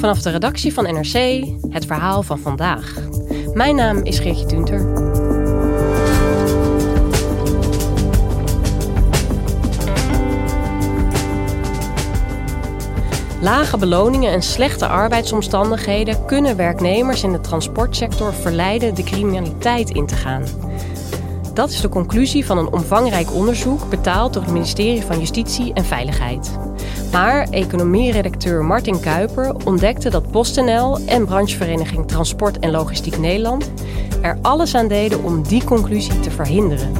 Vanaf de redactie van NRC het verhaal van vandaag. Mijn naam is Geertje Tunter. Lage beloningen en slechte arbeidsomstandigheden kunnen werknemers in de transportsector verleiden de criminaliteit in te gaan. Dat is de conclusie van een omvangrijk onderzoek betaald door het ministerie van Justitie en Veiligheid. Maar economieredacteur Martin Kuiper ontdekte dat PostNL en branchevereniging Transport en Logistiek Nederland er alles aan deden om die conclusie te verhinderen.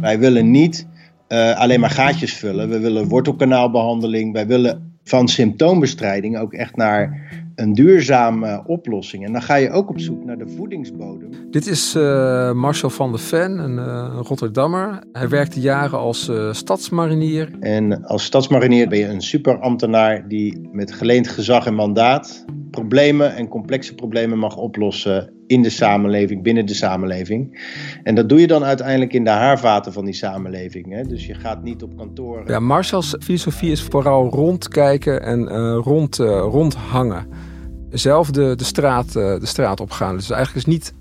Wij willen niet uh, alleen maar gaatjes vullen. We willen wortelkanaalbehandeling. Wij willen van symptoombestrijding ook echt naar een duurzame oplossing. En dan ga je ook op zoek naar de voedingsbodem. Dit is uh, Marcel van der Ven, een uh, Rotterdammer. Hij werkte jaren als uh, stadsmarinier. En als stadsmarinier ben je een superambtenaar die met geleend gezag en mandaat problemen en complexe problemen mag oplossen in de samenleving, binnen de samenleving. En dat doe je dan uiteindelijk in de haarvaten van die samenleving. Hè? Dus je gaat niet op kantoor. Ja, Marcel's filosofie is vooral rondkijken en uh, rond, uh, rondhangen. Zelf de, de, straat, uh, de straat opgaan. Dus eigenlijk is niet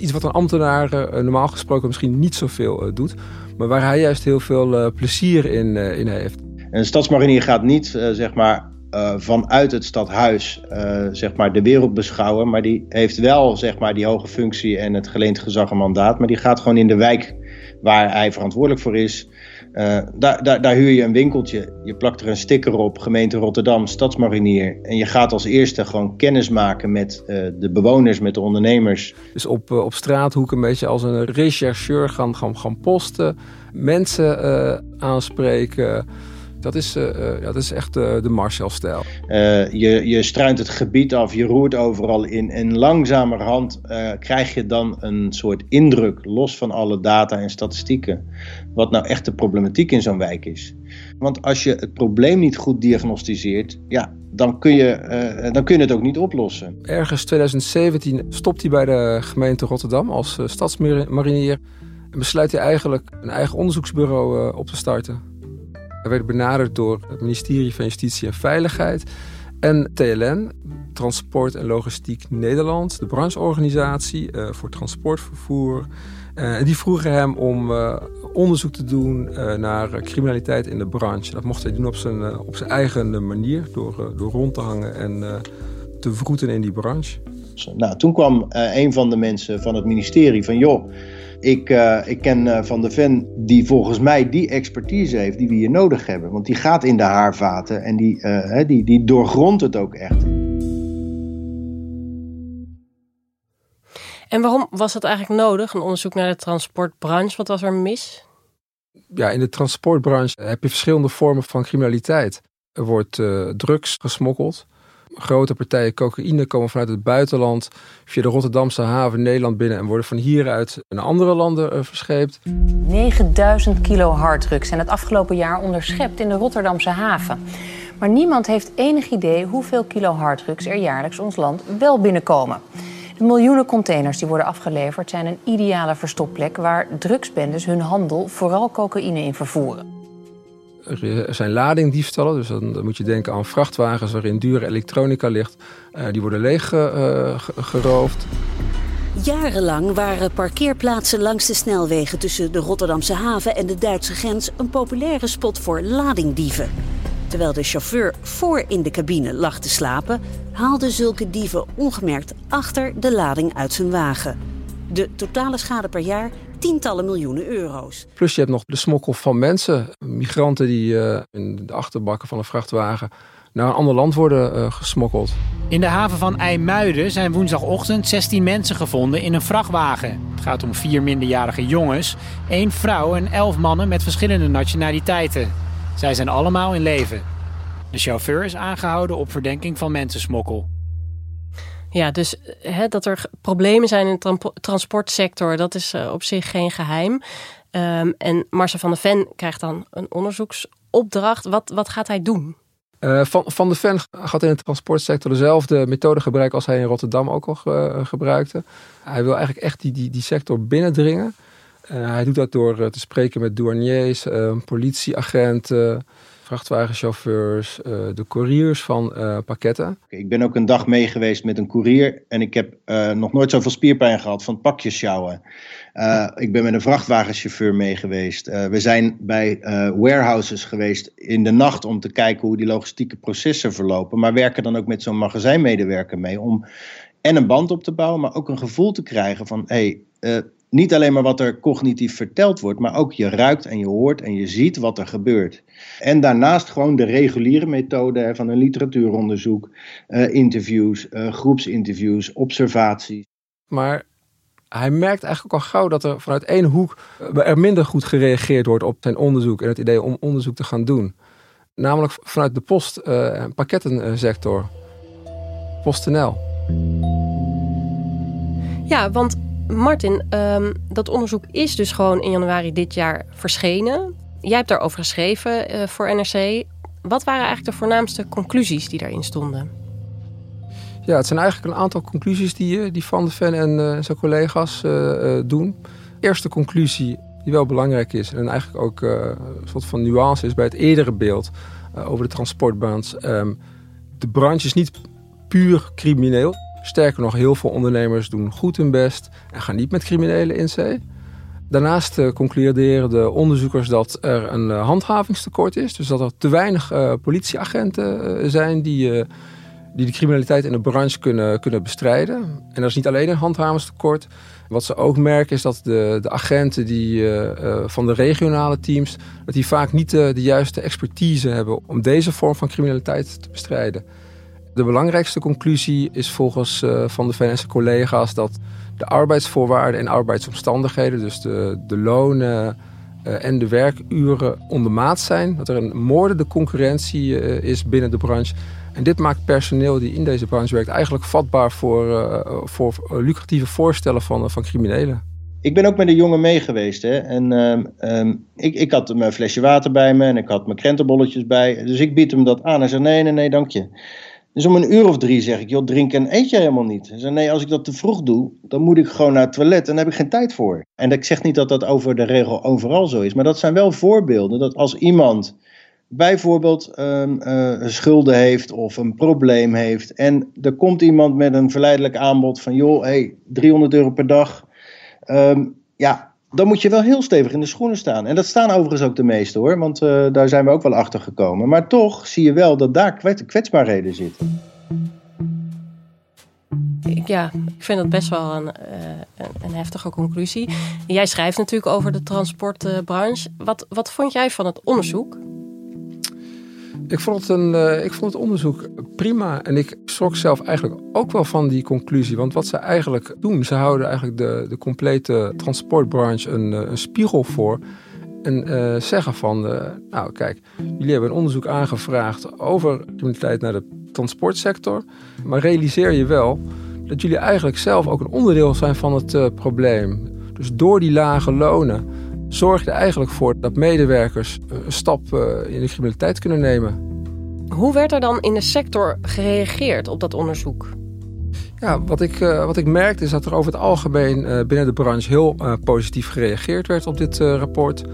iets wat een ambtenaar normaal gesproken misschien niet zoveel doet. Maar waar hij juist heel veel plezier in, in heeft. Een stadsmarinier gaat niet zeg maar uh, vanuit het stadhuis uh, zeg maar de wereld beschouwen. Maar die heeft wel zeg maar, die hoge functie en het geleend gezag mandaat. Maar die gaat gewoon in de wijk waar hij verantwoordelijk voor is. Uh, daar, daar, daar huur je een winkeltje. Je plakt er een sticker op, gemeente Rotterdam, stadsmarinier. En je gaat als eerste gewoon kennis maken met de bewoners, met de ondernemers. Dus op, op straathoek een beetje als een rechercheur gaan, gaan, gaan posten. Mensen aanspreken dat is, uh, ja, dat is echt uh, de Marshall-stijl. Uh, je, je struint het gebied af, je roert overal in. En langzamerhand krijg je dan een soort indruk, los van alle data en statistieken, wat nou echt de problematiek in zo'n wijk is. Want als je het probleem niet goed diagnosticeert, ja, dan, kun je, dan kun je het ook niet oplossen. Ergens 2017 stopt hij bij de gemeente Rotterdam als stadsmarinier. En besluit hij eigenlijk een eigen onderzoeksbureau op te starten. Hij werd benaderd door het ministerie van Justitie en Veiligheid en TLN, Transport en Logistiek Nederland, de brancheorganisatie uh, voor transportvervoer. Uh, en die vroegen hem om uh, onderzoek te doen naar criminaliteit in de branche. Dat mocht hij doen op zijn, op zijn eigen manier, door, door rond te hangen en te vroeten in die branche. Nou, toen kwam een van de mensen van het ministerie van joh ik, uh, ik ken uh, Van de Ven die volgens mij die expertise heeft die we hier nodig hebben. Want die gaat in de haarvaten en die, uh, die, die doorgrondt het ook echt. En waarom was dat eigenlijk nodig, een onderzoek naar de transportbranche? Wat was er mis? Ja, in de transportbranche heb je verschillende vormen van criminaliteit. Er wordt drugs gesmokkeld. Grote partijen cocaïne komen vanuit het buitenland via de Rotterdamse haven Nederland binnen en worden van hieruit naar andere landen uh, verscheept. 9000 kilo harddrugs zijn het afgelopen jaar onderschept in de Rotterdamse haven. Maar niemand heeft enig idee hoeveel kilo harddrugs er jaarlijks ons land wel binnenkomen. De miljoenen containers die worden afgeleverd zijn een ideale verstopplek waar drugsbendes hun handel, vooral cocaïne, in vervoeren. Er zijn ladingdiefstallen, dus dan, moet je denken aan vrachtwagens waarin dure elektronica ligt. die worden leeg geroofd. Jarenlang waren parkeerplaatsen langs de snelwegen tussen de Rotterdamse haven en de Duitse grens een populaire spot voor ladingdieven. Terwijl de chauffeur voor in de cabine lag te slapen, haalden zulke dieven ongemerkt achter de lading uit zijn wagen. De totale schade per jaar tientallen miljoenen euro's. Plus je hebt nog de smokkel van mensen, migranten die uh, in de achterbakken van een vrachtwagen naar een ander land worden uh, gesmokkeld. In de haven van IJmuiden zijn woensdagochtend 16 mensen gevonden in een vrachtwagen. Het gaat om vier minderjarige jongens, één vrouw en elf mannen met verschillende nationaliteiten. Zij zijn allemaal in leven. De chauffeur is aangehouden op verdenking van mensensmokkel. Ja, dus hè, dat er problemen zijn in de transportsector, dat is uh, op zich geen geheim. Um, en Marcel van der Ven krijgt dan een onderzoeksopdracht. Wat, wat gaat hij doen? Uh, van, van de Ven gaat in de transportsector dezelfde methode gebruiken als hij in Rotterdam ook al ge, gebruikte. Hij wil eigenlijk echt die, die, die sector binnendringen. Hij doet dat door te spreken met douaniers, politieagenten, vrachtwagenchauffeurs, uh, de couriers van uh, pakketten. Ik ben ook een dag mee geweest met een courier en ik heb uh, nog nooit zoveel spierpijn gehad van pakjes sjouwen. ik ben met een vrachtwagenchauffeur mee geweest. we zijn bij warehouses geweest in de nacht om te kijken hoe die logistieke processen verlopen. Maar werken dan ook met zo'n magazijnmedewerker mee om en een band op te bouwen, maar ook een gevoel te krijgen van hé, hey, niet alleen maar wat er cognitief verteld wordt, maar ook je ruikt en je hoort en je ziet wat er gebeurt. En daarnaast gewoon de reguliere methode van een literatuuronderzoek, uh, interviews, uh, groepsinterviews, observaties. Maar hij merkt eigenlijk ook al gauw dat er vanuit één hoek eh, er minder goed gereageerd wordt op zijn onderzoek en het idee om onderzoek te gaan doen. Namelijk vanuit de post- en pakkettensector. PostNL. Ja, want Martin, um, dat onderzoek is dus gewoon in januari dit jaar verschenen. Jij hebt daarover geschreven uh, voor NRC. Wat waren eigenlijk de voornaamste conclusies die daarin stonden? Ja, het zijn eigenlijk een aantal conclusies die, eh, die Van de Ven en uh, zijn collega's doen. Eerste conclusie, die wel belangrijk is en eigenlijk ook een soort van nuance is bij het eerdere beeld over de transportbaans. Um, de branche is niet puur crimineel. Sterker nog, heel veel ondernemers doen goed hun best en gaan niet met criminelen in zee. Daarnaast uh, concluderen de onderzoekers dat er een uh, handhavingstekort is. Dus dat er te weinig uh, politieagenten zijn die, die de criminaliteit in de branche kunnen, kunnen bestrijden. En dat is niet alleen een handhavingstekort. Wat ze ook merken is dat de, de agenten die, van de regionale teams... dat die vaak niet de juiste expertise hebben om deze vorm van criminaliteit te bestrijden. De belangrijkste conclusie is volgens uh, Van de Venense collega's dat de arbeidsvoorwaarden en arbeidsomstandigheden, dus de, de lonen uh, en de werkuren ondermaat zijn. Dat er een moordende concurrentie uh, is binnen de branche. En dit maakt personeel die in deze branche werkt eigenlijk vatbaar voor, voor lucratieve voorstellen van, van criminelen. Ik ben ook met een jongen mee geweest. Hè? En um, ik, ik had mijn flesje water bij me en ik had mijn krentenbolletjes bij. Dus ik bied hem dat aan. Hij zei: Nee, nee, nee, dank je. Dus om een uur of drie zeg ik, joh, drink en eet je helemaal niet. Ze zei, nee, als ik dat te vroeg doe, dan moet ik gewoon naar het toilet en daar heb ik geen tijd voor. En ik zeg niet dat dat over de regel overal zo is, maar dat zijn wel voorbeelden. Dat als iemand bijvoorbeeld um, schulden heeft of een probleem heeft en er komt iemand met een verleidelijk aanbod van, joh, hey, 300 euro per dag. Um, ja, dan moet je wel heel stevig in de schoenen staan. En dat staan overigens ook de meeste hoor, want uh, daar zijn we ook wel achter gekomen. Maar toch zie je wel dat daar kwetsbaarheden zitten. Ja, ik vind dat best wel een, uh, een, heftige conclusie. Jij schrijft natuurlijk over de transportbranche. Wat, wat vond jij van het onderzoek? Ik vond, het uh, ik vond het onderzoek prima. En ik schrok zelf eigenlijk ook wel van die conclusie. Want wat ze eigenlijk doen, ze houden eigenlijk de, de complete transportbranche een, eh, een spiegel voor. En uh, zeggen van, nou kijk, jullie hebben een onderzoek aangevraagd over criminaliteit naar de transportsector. Maar realiseer je wel dat jullie eigenlijk zelf ook een onderdeel zijn van het probleem. Dus door die lage lonen zorg je er eigenlijk voor dat medewerkers een stap in de criminaliteit kunnen nemen. Hoe werd er dan in de sector gereageerd op dat onderzoek? Ja, wat ik, uh, wat ik merkte is dat er over het algemeen binnen de branche heel positief gereageerd werd op dit rapport.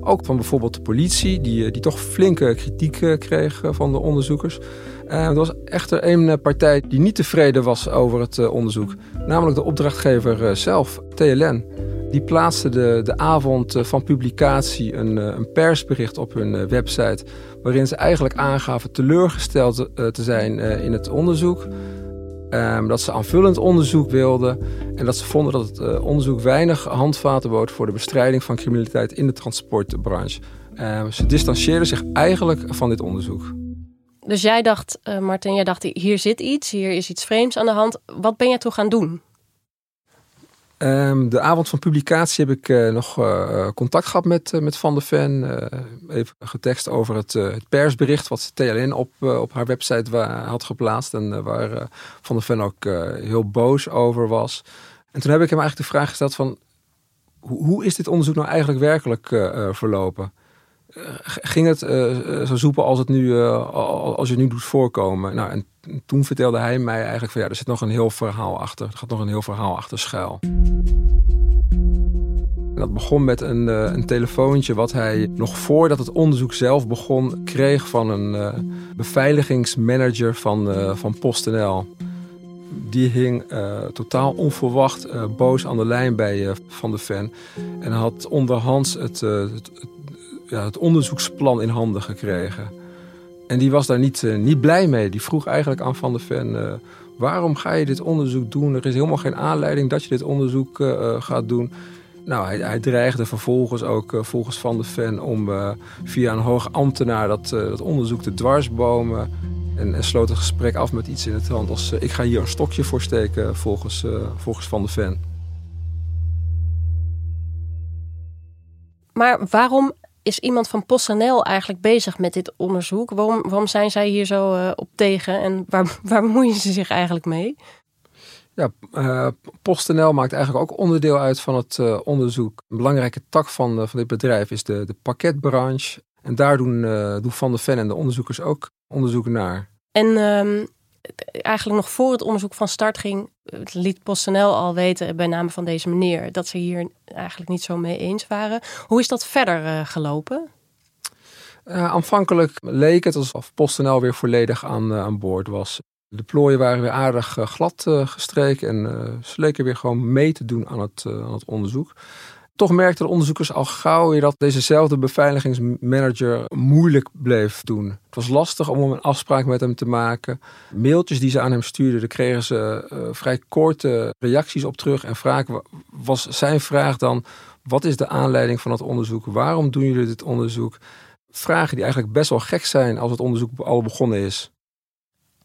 Ook van bijvoorbeeld de politie, die, die toch flinke kritiek kreeg van de onderzoekers. er was echter één partij die niet tevreden was over het onderzoek. Namelijk de opdrachtgever zelf, TLN. Die plaatste de, de avond van publicatie een, een persbericht op hun website. waarin ze eigenlijk aangaven teleurgesteld te zijn in het onderzoek. Ehm, dat ze aanvullend onderzoek wilden. En dat ze vonden dat het onderzoek weinig handvaten bood voor de bestrijding van criminaliteit in de transportbranche. Ehm, ze distancieerden zich eigenlijk van dit onderzoek. Dus jij dacht, Martin, jij dacht hier zit iets, hier is iets vreemds aan de hand. Wat ben jij toen gaan doen? Um, de avond van publicatie heb ik uh, nog uh, contact gehad met, met Van der Ven. even getekst over het, het, persbericht wat TLN op, op haar website had geplaatst. En waar Van der Ven ook heel boos over was. En toen heb ik hem eigenlijk de vraag gesteld van... hoe, hoe is dit onderzoek nou eigenlijk werkelijk verlopen? Ging het zo soepel als, het nu, als je nu doet voorkomen? Nou, en toen vertelde hij mij eigenlijk van ja, er zit nog een heel verhaal achter. Er gaat nog een heel verhaal achter schuil. En dat begon met een, uh, een telefoontje wat hij nog voordat het onderzoek zelf begon kreeg van een beveiligingsmanager van, van PostNL. Die hing totaal onverwacht boos aan de lijn bij Van de Ven. En had onderhands het, het, het, ja, het onderzoeksplan in handen gekregen. En die was daar niet, uh, niet blij mee. Die vroeg eigenlijk aan Van der Ven... Uh, waarom ga je dit onderzoek doen? Er is helemaal geen aanleiding dat je dit onderzoek uh, gaat doen. Nou, hij, hij, dreigde vervolgens ook volgens Van der Ven... om via een hoge ambtenaar dat, dat onderzoek te dwarsbomen... En, en, sloot het gesprek af met iets in het hand als... ik ga hier een stokje voor steken volgens, volgens Van der Ven. Maar waarom is iemand van PostNL eigenlijk bezig met dit onderzoek? Waarom, waarom zijn zij hier zo uh, op tegen en waar, waar bemoeien ze zich eigenlijk mee? Ja, uh, PostNL maakt eigenlijk ook onderdeel uit van het uh, onderzoek. Een belangrijke tak van, van dit bedrijf is de, de pakketbranche. En daar doen, doen Van der Ven en de onderzoekers ook onderzoek naar. En um, eigenlijk nog voor het onderzoek van start ging, liet PostNL al weten bij name van deze meneer dat ze hier eigenlijk niet zo mee eens waren. Hoe is dat verder uh, gelopen? Uh, aanvankelijk leek het alsof PostNL weer volledig aan, uh, aan boord was. De plooien waren weer aardig glad gestreken en ze leken weer gewoon mee te doen aan het, aan het onderzoek. Toch merkten de onderzoekers al gauw weer dat dezezelfde beveiligingsmanager moeilijk bleef doen. Het was lastig om een afspraak met hem te maken. Mailtjes die ze aan hem stuurden, daar kregen ze uh, vrij korte reacties op terug. En vraag, was zijn vraag dan, wat is de aanleiding van het onderzoek? Waarom doen jullie dit onderzoek? Vragen die eigenlijk best wel gek zijn als het onderzoek al begonnen is.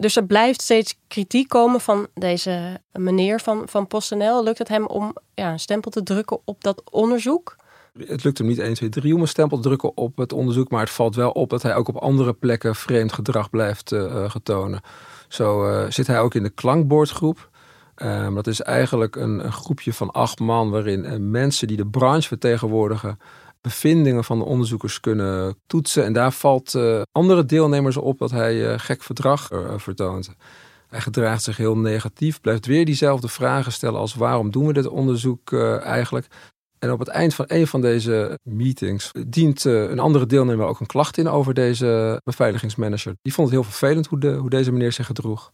Dus er blijft steeds kritiek komen van deze meneer van, van PostNL. Lukt het hem om ja, een stempel te drukken op dat onderzoek? Het lukt hem niet 1, 2, 3 om een stempel te drukken op het onderzoek. Maar het valt wel op dat hij ook op andere plekken vreemd gedrag blijft uh, getonen. Zo uh, zit hij ook in de klankbordgroep. Um, dat is eigenlijk een, een, groepje van acht man waarin mensen die de branche vertegenwoordigen bevindingen van de onderzoekers kunnen toetsen. En daar valt uh, andere deelnemers op dat hij uh, gek verdrag uh, vertoont. Hij gedraagt zich heel negatief, blijft weer diezelfde vragen stellen als waarom doen we dit onderzoek eigenlijk. En op het eind van een van deze meetings dient een andere deelnemer ook een klacht in over deze beveiligingsmanager. Die vond het heel vervelend hoe, de, hoe deze meneer zich gedroeg.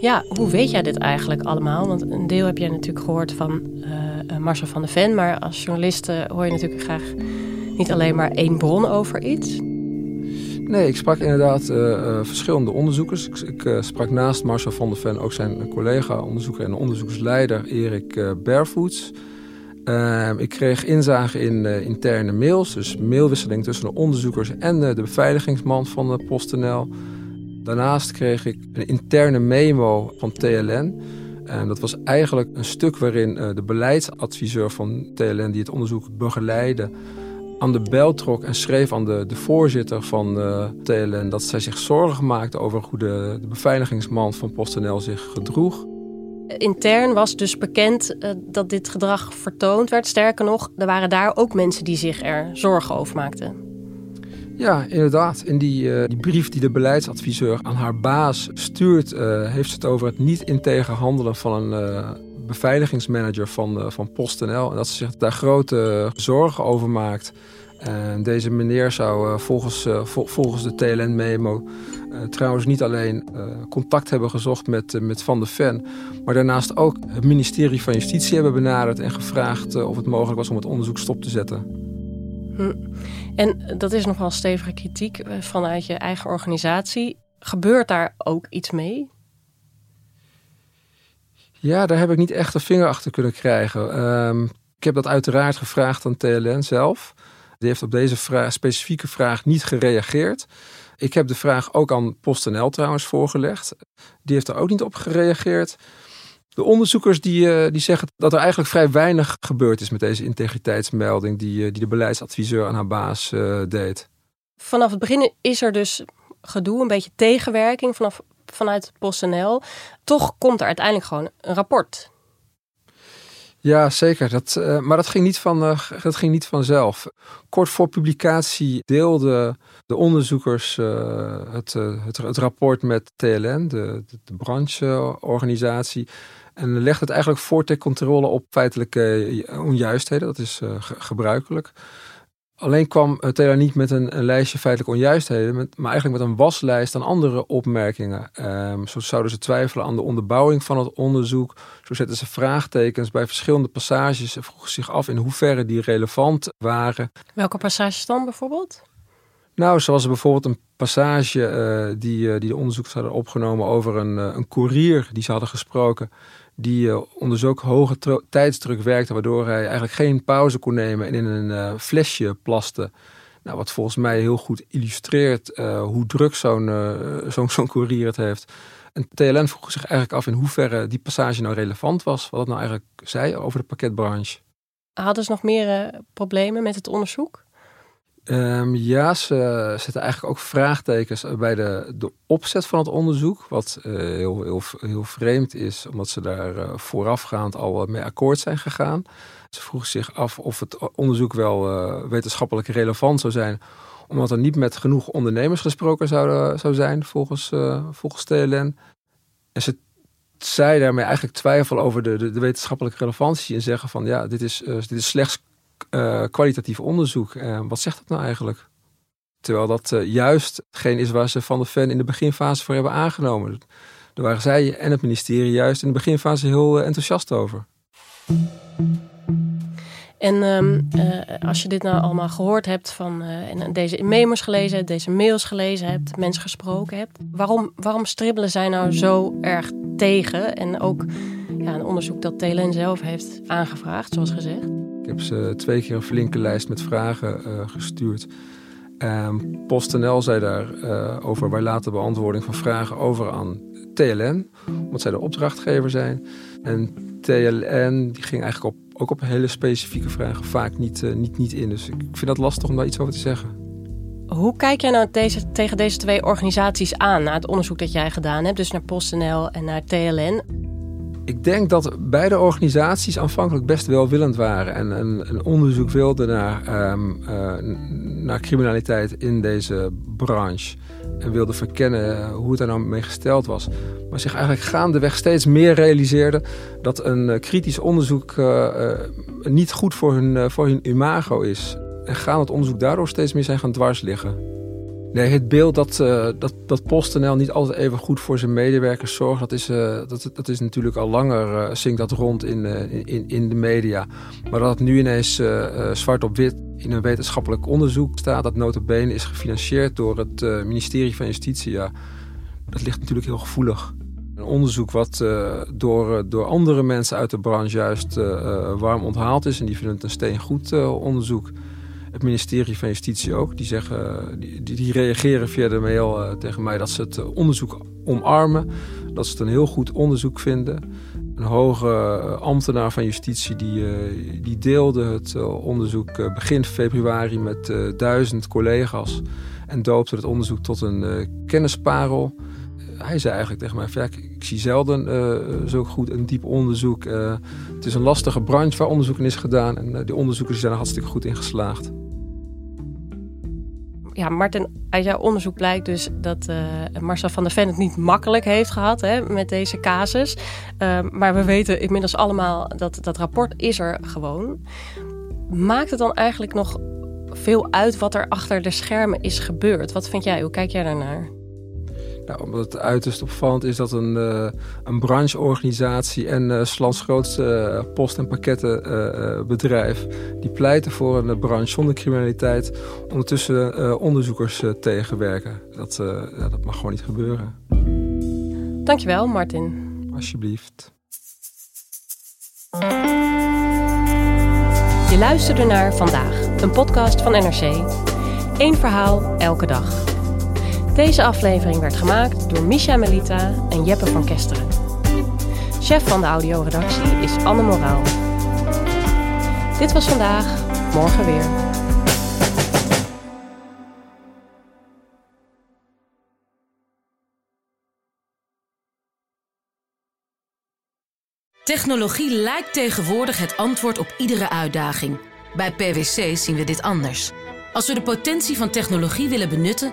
Ja, hoe weet jij dit eigenlijk allemaal? Want een deel heb jij natuurlijk gehoord van Marcel van der Ven. Maar als journalist uh, hoor je natuurlijk graag niet alleen maar één bron over iets. Nee, ik sprak inderdaad uh, verschillende onderzoekers. Ik, ik sprak naast Marcel van der Ven ook zijn collega-onderzoeker en onderzoeksleider Erik Barefoots. Ehm, ik kreeg inzage in interne mails, dus mailwisseling tussen de onderzoekers en de beveiligingsman van de PostNL. Daarnaast kreeg ik een interne memo van TLN. En dat was eigenlijk een stuk waarin eh, de beleidsadviseur van TLN, die het onderzoek begeleidde, aan de bel trok en schreef aan de, de voorzitter van eh, TLN dat zij zich zorgen maakte over hoe de, de beveiligingsman van PostNL zich gedroeg. Intern was dus bekend uh, dat dit gedrag vertoond werd. Sterker nog, er waren daar ook mensen die zich er zorgen over maakten. Ja, inderdaad. In die, uh, die brief die de beleidsadviseur aan haar baas stuurt, uh, heeft ze het over het niet integer handelen van een uh, beveiligingsmanager van, van PostNL. En dat ze zich daar grote zorgen over maakt. En deze meneer zou volgens, volgens de TLN-memo trouwens niet alleen contact hebben gezocht met, met Van de Ven, maar daarnaast ook het ministerie van Justitie hebben benaderd en gevraagd of het mogelijk was om het onderzoek stop te zetten. Hm. En dat is nogal stevige kritiek vanuit je eigen organisatie. Gebeurt daar ook iets mee? Ja, daar heb ik niet echt een vinger achter kunnen krijgen. Ehm, ik heb dat uiteraard gevraagd aan TLN zelf. Die heeft op deze specifieke vraag niet gereageerd. Ik heb de vraag ook aan PostNL trouwens voorgelegd. Die heeft er ook niet op gereageerd. De onderzoekers die, eh, die zeggen dat er eigenlijk vrij weinig gebeurd is met deze integriteitsmelding die, eh, die de beleidsadviseur aan haar baas uh, deed. Vanaf het begin is er dus gedoe, een beetje tegenwerking vanaf, vanuit PostNL. Toch komt er uiteindelijk gewoon een rapport. Ja, zeker. Dat, uh, maar dat ging, niet van, uh, dat ging niet vanzelf. Kort voor publicatie deelden de onderzoekers uh, het, het, het, rapport met TLN, de, de, de brancheorganisatie. En legde het eigenlijk voor controle op feitelijke onjuistheden. Dat is gebruikelijk. Alleen kwam Taylor niet met een, een, lijstje feitelijk onjuistheden, maar eigenlijk met een waslijst aan andere opmerkingen. Um, zo zouden ze twijfelen aan de onderbouwing van het onderzoek. Zo zetten ze vraagtekens bij verschillende passages en vroegen zich af in hoeverre die relevant waren. Welke passages dan bijvoorbeeld? Nou, zoals bijvoorbeeld een passage uh, die, uh, die de onderzoekers hadden opgenomen over een, uh, een koerier die ze hadden gesproken die onder zulke hoge tijdsdruk werkte, waardoor hij eigenlijk geen pauze kon nemen en in een flesje plaste. Nou, wat volgens mij heel goed illustreert hoe druk zo'n zo'n zo'n courier het heeft. En TLN vroeg zich eigenlijk af in hoeverre die passage nou relevant was, wat het nou eigenlijk zei over de pakketbranche. Hadden ze nog meer problemen met het onderzoek? Um, ja, ze zetten eigenlijk ook vraagtekens bij de, de opzet van het onderzoek. Wat uh, heel, heel, heel vreemd is, omdat ze daar uh, voorafgaand al mee akkoord zijn gegaan. Ze vroegen zich af of het onderzoek wel wetenschappelijk relevant zou zijn. Omdat er niet met genoeg ondernemers gesproken zou, zou zijn, volgens, volgens TLN. En ze zei daarmee eigenlijk twijfel over de, de, de wetenschappelijke relevantie. En zeggen van ja, dit is, dit is slechts uh, kwalitatief onderzoek. Uh, wat zegt dat nou eigenlijk? Terwijl dat uh, juist hetgeen is waar ze van de fan in de beginfase voor hebben aangenomen. Daar waren zij en het ministerie juist in de beginfase heel enthousiast over. En um, als je dit nou allemaal gehoord hebt van en deze memos gelezen hebt, deze mails gelezen hebt, mensen gesproken hebt, waarom, waarom stribbelen zij nou zo erg tegen? En ook ja, een onderzoek dat TLN zelf heeft aangevraagd, zoals gezegd. Ik heb ze twee keer een flinke lijst met vragen uh, gestuurd. Um, PostNL zei daar uh, over wij laten beantwoording van vragen over aan TLN, omdat zij de opdrachtgever zijn. En TLN die ging eigenlijk op, ook op hele specifieke vragen vaak niet, uh, niet, niet in. Dus ik vind dat lastig om daar iets over te zeggen. Hoe kijk jij nou deze, tegen deze twee organisaties aan, na het onderzoek dat jij gedaan hebt, dus naar PostNL en naar TLN? Ik denk dat beide organisaties aanvankelijk best welwillend waren en een, onderzoek wilden naar, um, uh, naar criminaliteit in deze branche. En wilden verkennen hoe het er nou mee gesteld was. Maar zich eigenlijk gaandeweg steeds meer realiseerde dat een uh, kritisch onderzoek niet goed voor hun, voor hun imago is. En gaan het onderzoek daardoor steeds meer zijn gaan dwars liggen. Nee, het beeld dat, uh, dat, dat PostNL niet altijd even goed voor zijn medewerkers zorgt, dat is, uh, dat, dat is natuurlijk al langer, uh, dat rond in, in, in de media. Maar dat het nu ineens zwart op wit in een wetenschappelijk onderzoek staat, dat notabene is gefinancierd door het ministerie van Justitie, ja, dat ligt natuurlijk heel gevoelig. Een onderzoek wat door, door andere mensen uit de branche juist warm onthaald is en die vinden het een steengoed onderzoek het ministerie van Justitie ook. Die, zeggen, die, die reageren via de mail uh, tegen mij dat ze het eh, onderzoek omarmen. Dat ze het een heel goed onderzoek vinden. Een hoge eh, ambtenaar van Justitie die, die deelde het onderzoek begin februari met duizend collega's. En doopte het onderzoek tot een kennisparel. hij zei eigenlijk tegen mij: ik, zie zelden zo goed een diep onderzoek. Het is een lastige branche waar onderzoek in is gedaan. En die onderzoekers zijn er hartstikke goed in geslaagd ja, Martin, uit jouw onderzoek blijkt dus dat uh, Marcel van der Ven het niet makkelijk heeft gehad hè, met deze casus. Uh, maar we weten inmiddels allemaal dat dat rapport is er gewoon. Maakt het dan eigenlijk nog veel uit wat er achter de schermen is gebeurd. Wat vind jij? Hoe kijk jij daarnaar? Nou, omdat het uiterst opvallend is dat een, uh, een brancheorganisatie en uh, Slans grootste uh, post- en pakkettenbedrijf... die pleiten voor een branche zonder criminaliteit... ondertussen onderzoekers tegenwerken. Dat, ja, dat mag gewoon niet gebeuren. Dankjewel, Martin. Alsjeblieft. Je luisterde naar Vandaag, een podcast van NRC. Eén verhaal, elke dag. Deze aflevering werd gemaakt door Misha Melita en Jeppe van Kesteren. Chef van de audioredactie is Anne Moraal. Dit was vandaag, morgen weer. Technologie lijkt tegenwoordig het antwoord op iedere uitdaging. Bij PwC zien we dit anders. Als we de potentie van technologie willen benutten,